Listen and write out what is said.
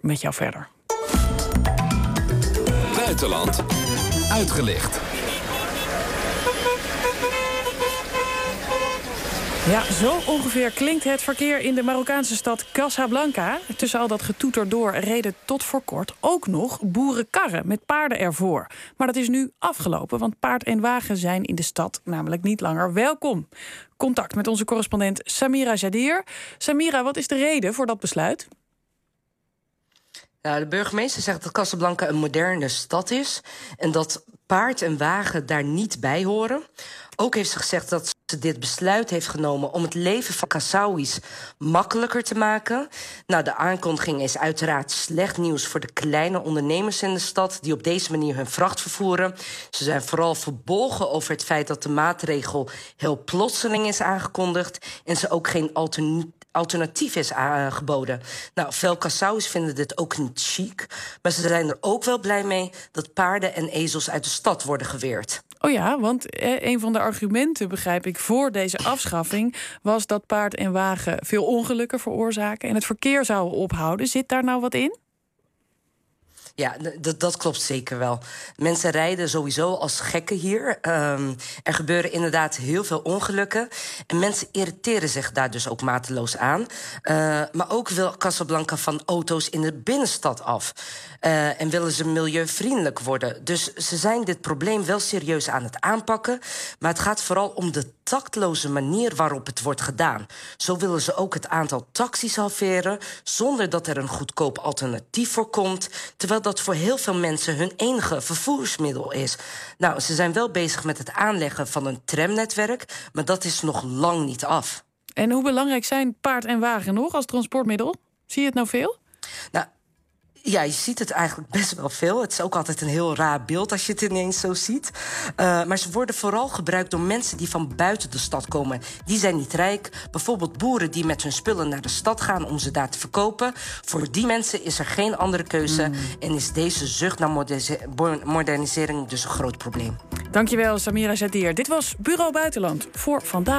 met jou verder. Buitenland uitgelicht. Ja, zo ongeveer klinkt het verkeer in de Marokkaanse stad Casablanca. Tussen al dat getoeter door reden tot voor kort ook nog boerenkarren met paarden ervoor. Maar dat is nu afgelopen, want paard en wagen zijn in de stad namelijk niet langer welkom. Contact met onze correspondent Samira Jadir. Samira, wat is de reden voor dat besluit? Nou, de burgemeester zegt dat Casablanca een moderne stad is en dat paard en wagen daar niet bij horen. Ook heeft ze gezegd dat ze dit besluit heeft genomen om het leven van Kassauis makkelijker te maken. Nou, de aankondiging is uiteraard slecht nieuws voor de kleine ondernemers in de stad die op deze manier hun vracht vervoeren. Ze zijn vooral verbolgen over het feit dat de maatregel heel plotseling is aangekondigd en ze ook geen alternatief is aangeboden. Nou, veel Kassauis vinden dit ook niet chic, maar ze zijn er ook wel blij mee dat paarden en ezels uit de stad worden geweerd. Oh ja, want eh, een van de argumenten, begrijp ik, voor deze afschaffing was dat paard en wagen veel ongelukken veroorzaken en het verkeer zouden ophouden. Zit daar nou wat in? Ja, dat klopt zeker wel. Mensen rijden sowieso als gekken hier. Um, er gebeuren inderdaad heel veel ongelukken. En mensen irriteren zich daar dus ook mateloos aan. Uh, maar ook wil Casablanca van auto's in de binnenstad af. Uh, en willen ze milieuvriendelijk worden. Dus ze zijn dit probleem wel serieus aan het aanpakken. Maar het gaat vooral om de tactloze manier waarop het wordt gedaan. Zo willen ze ook het aantal taxis halveren... zonder dat er een goedkoop alternatief voor komt... terwijl dat voor heel veel mensen hun enige vervoersmiddel is. Nou, ze zijn wel bezig met het aanleggen van een tramnetwerk... maar dat is nog lang niet af. En hoe belangrijk zijn paard en wagen nog als transportmiddel? Zie je het nou veel? Nou, ja, je ziet het eigenlijk best wel veel. Het is ook altijd een heel raar beeld als je het ineens zo ziet. Uh, maar ze worden vooral gebruikt door mensen die van buiten de stad komen. Die zijn niet rijk. Bijvoorbeeld boeren die met hun spullen naar de stad gaan om ze daar te verkopen. Voor die mensen is er geen andere keuze. Mm. En is deze zucht naar modernisering dus een groot probleem. Dankjewel, Samira Zadir. Dit was Bureau Buitenland voor vandaag.